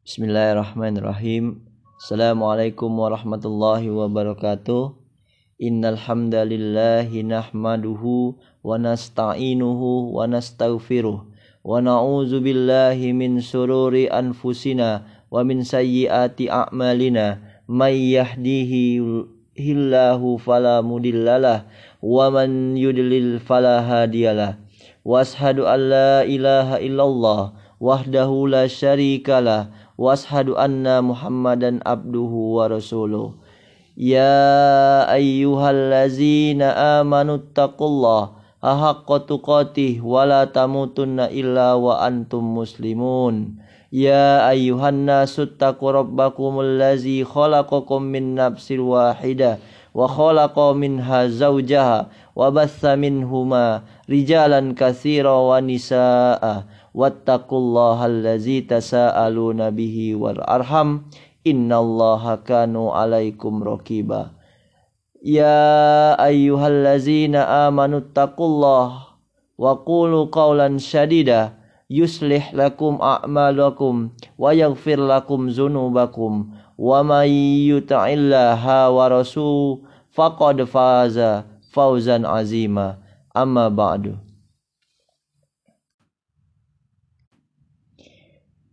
Bismillahirrahmanirrahim. Assalamualaikum warahmatullahi wabarakatuh. Innal hamdalillahi nahmaduhu wa nasta'inuhu wa nastaghfiruh wa na'udzu billahi min sururi anfusina wa min sayyiati a'malina may yahdihillahu fala mudillalah wa man yudlil fala hadiyalah wa ashhadu an la ilaha illallah wahdahu la syarikalah واشهد ان محمدا عبده ورسوله يا ايها الذين امنوا اتقوا الله حق تقاته ولا تموتن الا وانتم مسلمون يا ايها الناس اتقوا ربكم الذي خلقكم من نفس واحده وخلق منها زوجها وبث منهما رجالا كثيرا ونساء wattaqullaha allazi tasaaluna bihi wal arham innallaha kanu alaikum raqiba ya ayyuhallazina amanu taqullaha wa qulu qawlan shadida yuslih lakum a'malakum wa yaghfir lakum dzunubakum wa may yuti'illaha wa rasul faqad faza fawzan azima. Amma ba'du.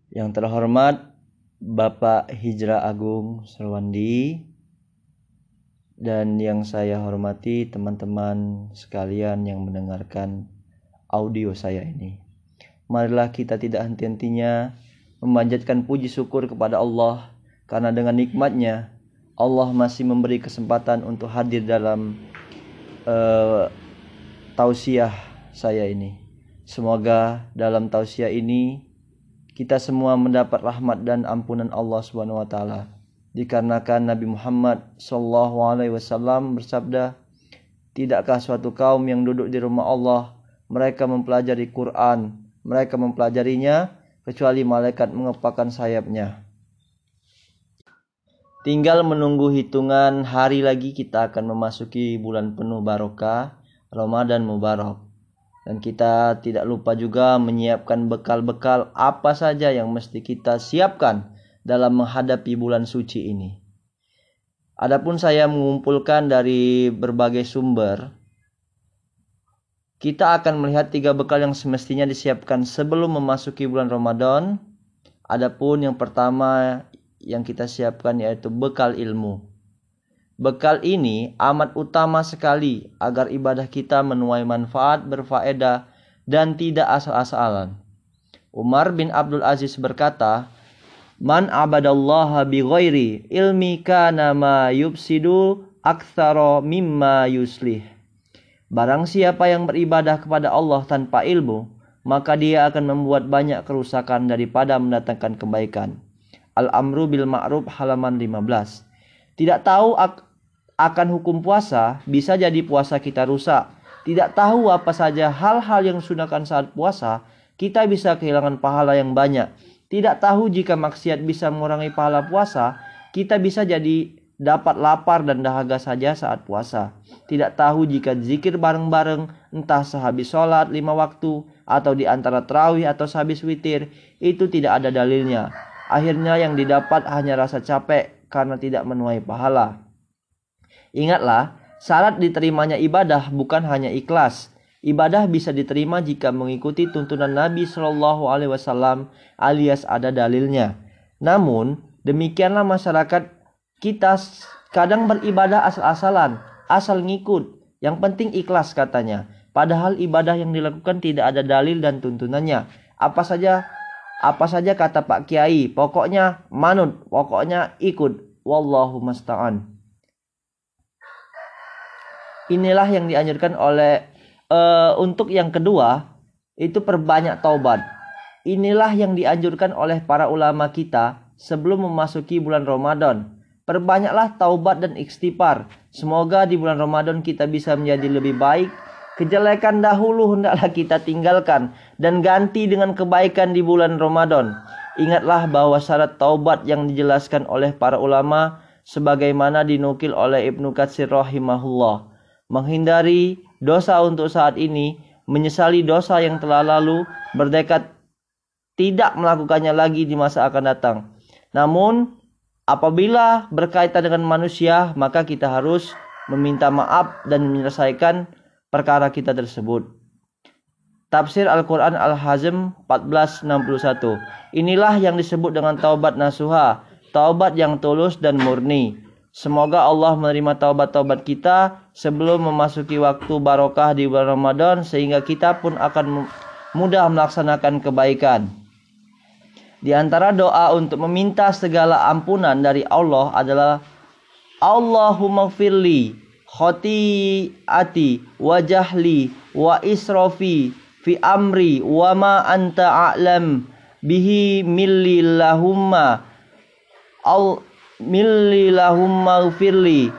Yang terhormat Bapak Hijrah Agung Serwandi. Dan yang saya hormati teman-teman sekalian yang mendengarkan audio saya ini. Marilah kita tidak henti-hentinya memanjatkan puji syukur kepada Allah. Karena dengan nikmatnya Allah masih memberi kesempatan untuk hadir dalam uh, tausiah saya ini. Semoga dalam tausiah ini kita semua mendapat rahmat dan ampunan Allah Subhanahu wa taala. Dikarenakan Nabi Muhammad sallallahu alaihi wasallam bersabda, "Tidakkah suatu kaum yang duduk di rumah Allah, mereka mempelajari Quran, mereka mempelajarinya kecuali malaikat mengepakkan sayapnya." Tinggal menunggu hitungan hari lagi kita akan memasuki bulan penuh barokah, Ramadan Mubarak. Dan kita tidak lupa juga menyiapkan bekal-bekal apa saja yang mesti kita siapkan dalam menghadapi bulan suci ini. Adapun saya mengumpulkan dari berbagai sumber, kita akan melihat tiga bekal yang semestinya disiapkan sebelum memasuki bulan Ramadan. Adapun yang pertama yang kita siapkan yaitu bekal ilmu. Bekal ini amat utama sekali agar ibadah kita menuai manfaat, berfaedah, dan tidak asal-asalan. Umar bin Abdul Aziz berkata, Man abadallaha bi ghairi ilmi kana ma yubsidu aktsara mimma yuslih. Barang siapa yang beribadah kepada Allah tanpa ilmu, maka dia akan membuat banyak kerusakan daripada mendatangkan kebaikan. Al-Amru bil Ma'ruf halaman 15. Tidak tahu akan hukum puasa, bisa jadi puasa kita rusak. Tidak tahu apa saja hal-hal yang sunahkan saat puasa, kita bisa kehilangan pahala yang banyak. Tidak tahu jika maksiat bisa mengurangi pahala puasa, kita bisa jadi dapat lapar dan dahaga saja saat puasa. Tidak tahu jika zikir bareng-bareng, entah sehabis sholat lima waktu, atau di antara terawih atau sehabis witir, itu tidak ada dalilnya. Akhirnya yang didapat hanya rasa capek karena tidak menuai pahala. Ingatlah, syarat diterimanya ibadah bukan hanya ikhlas. Ibadah bisa diterima jika mengikuti tuntunan Nabi Shallallahu Alaihi Wasallam alias ada dalilnya. Namun demikianlah masyarakat kita kadang beribadah asal-asalan, asal ngikut. Yang penting ikhlas katanya. Padahal ibadah yang dilakukan tidak ada dalil dan tuntunannya. Apa saja apa saja kata Pak Kiai, pokoknya manut, pokoknya ikut. Wallahu musta'an inilah yang dianjurkan oleh uh, untuk yang kedua itu perbanyak taubat. Inilah yang dianjurkan oleh para ulama kita sebelum memasuki bulan Ramadan. Perbanyaklah taubat dan istighfar. Semoga di bulan Ramadan kita bisa menjadi lebih baik. Kejelekan dahulu hendaklah kita tinggalkan dan ganti dengan kebaikan di bulan Ramadan. Ingatlah bahwa syarat taubat yang dijelaskan oleh para ulama sebagaimana dinukil oleh Ibnu Katsir rahimahullah menghindari dosa untuk saat ini, menyesali dosa yang telah lalu, berdekat tidak melakukannya lagi di masa akan datang. Namun apabila berkaitan dengan manusia, maka kita harus meminta maaf dan menyelesaikan perkara kita tersebut. Tafsir Al-Quran Al-Hazm 1461 Inilah yang disebut dengan taubat nasuha, taubat yang tulus dan murni. Semoga Allah menerima taubat-taubat kita sebelum memasuki waktu barokah di bulan Ramadan sehingga kita pun akan mudah melaksanakan kebaikan. Di antara doa untuk meminta segala ampunan dari Allah adalah Allahumma firli khati'ati wa jahli wa israfi fi amri wa ma anta a'lam bihi millillahumma al millillahumma firli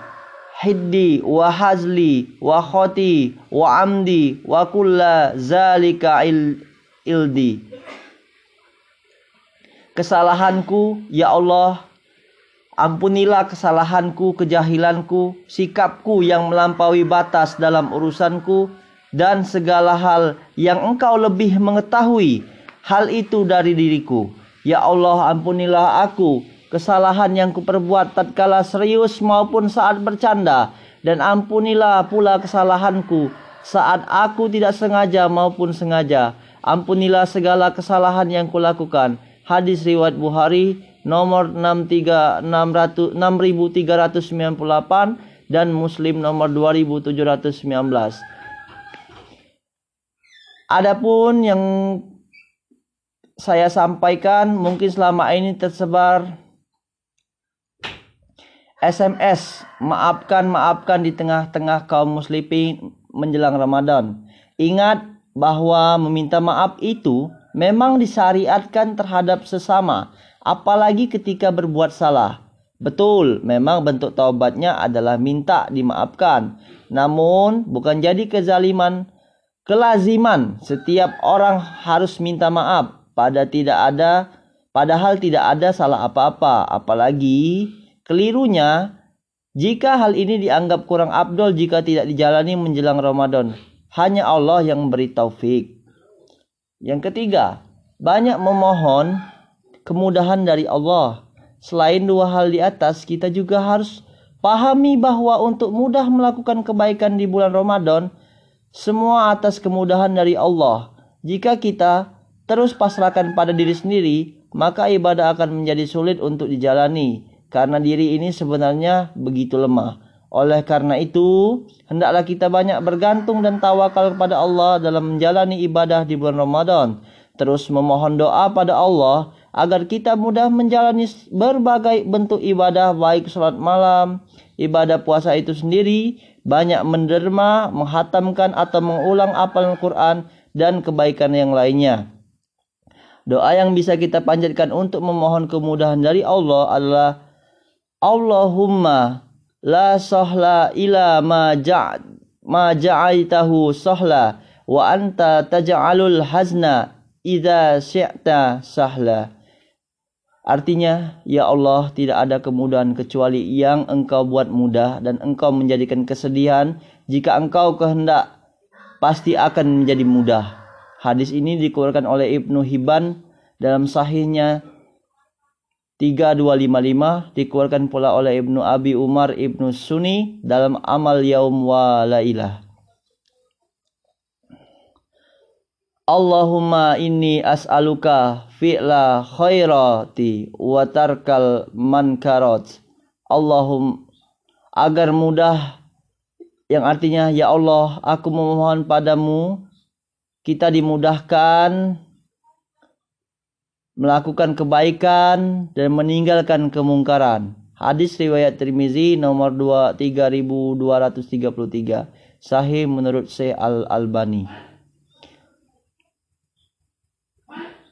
hiddi wa hazli wa khoti wa amdi wa kulla zalika il, ildi. Kesalahanku ya Allah ampunilah kesalahanku kejahilanku sikapku yang melampaui batas dalam urusanku dan segala hal yang engkau lebih mengetahui hal itu dari diriku. Ya Allah ampunilah aku kesalahan yang kuperbuat tatkala serius maupun saat bercanda dan ampunilah pula kesalahanku saat aku tidak sengaja maupun sengaja. Ampunilah segala kesalahan yang kulakukan. Hadis riwayat Bukhari nomor 6398 dan Muslim nomor 2719 Adapun yang saya sampaikan mungkin selama ini tersebar SMS maafkan maafkan di tengah-tengah kaum muslimin menjelang Ramadan. Ingat bahwa meminta maaf itu memang disyariatkan terhadap sesama, apalagi ketika berbuat salah. Betul, memang bentuk taubatnya adalah minta dimaafkan. Namun bukan jadi kezaliman, kelaziman setiap orang harus minta maaf pada tidak ada padahal tidak ada salah apa-apa, apalagi Kelirunya, jika hal ini dianggap kurang abdol jika tidak dijalani menjelang Ramadan, hanya Allah yang memberi taufik. Yang ketiga, banyak memohon kemudahan dari Allah. Selain dua hal di atas, kita juga harus pahami bahwa untuk mudah melakukan kebaikan di bulan Ramadan, semua atas kemudahan dari Allah. Jika kita terus pasrahkan pada diri sendiri, maka ibadah akan menjadi sulit untuk dijalani karena diri ini sebenarnya begitu lemah. Oleh karena itu, hendaklah kita banyak bergantung dan tawakal kepada Allah dalam menjalani ibadah di bulan Ramadan. Terus memohon doa pada Allah agar kita mudah menjalani berbagai bentuk ibadah baik sholat malam, ibadah puasa itu sendiri, banyak menderma, menghatamkan atau mengulang apal Al-Quran dan kebaikan yang lainnya. Doa yang bisa kita panjatkan untuk memohon kemudahan dari Allah adalah Allahumma la sahla ila ma ma ja'aitahu sahla wa anta taj'alul hazna idza syi'ta sahla. Artinya, ya Allah, tidak ada kemudahan kecuali yang Engkau buat mudah dan Engkau menjadikan kesedihan jika Engkau kehendak pasti akan menjadi mudah. Hadis ini dikeluarkan oleh Ibnu Hibban dalam sahihnya 3255 dikeluarkan pula oleh Ibnu Abi Umar Ibnu Sunni dalam Amal Yaum wa Lailah. Allahumma inni as'aluka fi'la khairati wa tarkal mankarat. Allahum agar mudah yang artinya ya Allah aku memohon padamu kita dimudahkan melakukan kebaikan dan meninggalkan kemungkaran. Hadis riwayat Tirmizi nomor 2 3233. Sahih menurut Syekh Al-Albani.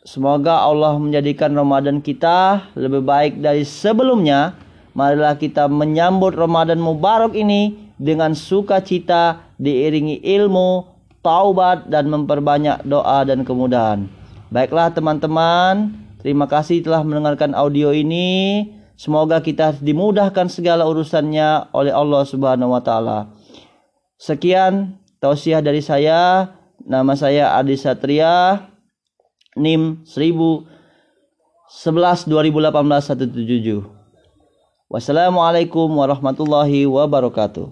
Semoga Allah menjadikan Ramadan kita lebih baik dari sebelumnya. Marilah kita menyambut Ramadan Mubarak ini dengan sukacita, diiringi ilmu, taubat, dan memperbanyak doa dan kemudahan. Baiklah teman-teman, terima kasih telah mendengarkan audio ini. Semoga kita dimudahkan segala urusannya oleh Allah Subhanahu wa taala. Sekian tausiah dari saya. Nama saya Adi Satria. NIM 1000 11 2018 177. Wassalamualaikum warahmatullahi wabarakatuh.